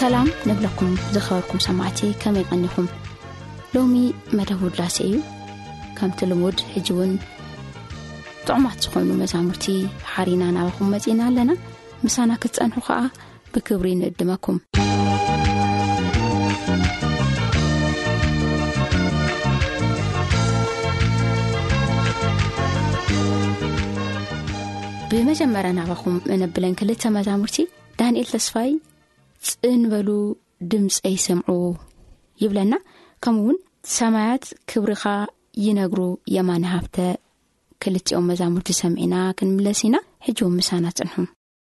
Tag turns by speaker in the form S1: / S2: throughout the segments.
S1: ሰላም ንብለኩም ዝኸበርኩም ሰማዕቲ ከመይ ቐኒኹም ሎሚ መደብ ውድላሴ እዩ ከምቲ ልሙድ ሕጂ እውን ጥዑማት ዝኾኑ መዛሙርቲ ሓሪና ናባኹም መጺእና ኣለና ምሳና ክትጸንሑ ከኣ ብክብሪ ንእድመኩም ብመጀመርያ ናባኹም እነብለን ክልተ መዛሙርቲ ዳንኤል ተስፋይ ፅንበሉ ድምፀይ ሰምዑ ይብለና ከምኡ ውን ሰማያት ክብርኻ ይነግሩ የማን ሃፍተ ክልትኦም መዛሙርቲ ሰምዒና ክንምለስ ኢና ሕጂው ምሳና
S2: ፅንሑ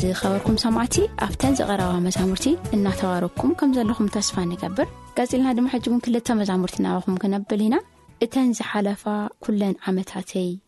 S3: ዝኸበርኩም ሰማዕቲ ኣብተን ዝቐረባ መዛሙርቲ እናተባረኩም ከም ዘለኹም ተስፋ ንገብር ቀፂልና ድማ ሕጂ እውን ክልተ መዛሙርቲ ናባኹም ክነብል ኢና እተን ዝሓለፋ ኩለን ዓመታተይ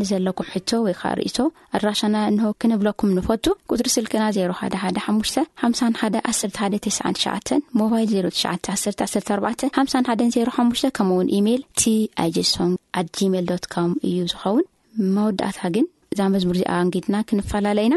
S4: ንዘለኩም ሕቶ ወይ ከኣ ርእቶ ኣድራሻና እንሆ ክንብለኩም ንፈቱ
S1: ቁፅሪ ስልክና 0 ሓደ ሓደ ሓሙሽተ ሓምሳን ሓደ ዓሰርተ ሓደ ተስዓን ትሽዓተን ሞባይል 0 ትሽዓተ ዓሰርተ ዓሰርተ ኣርባዕተ ሓምሳን ሓደን 0 ሓሙሽተ ከምኡ ውን ኢሜይል ቲ ኣይጀሶንግ ኣት ጂሜል ዶት ኮም እዩ ዝኸውን መወዳእታ ግን እዛ መዝሙር እዚኣ
S5: ኣንጊድና ክንፈላለ
S6: ኢና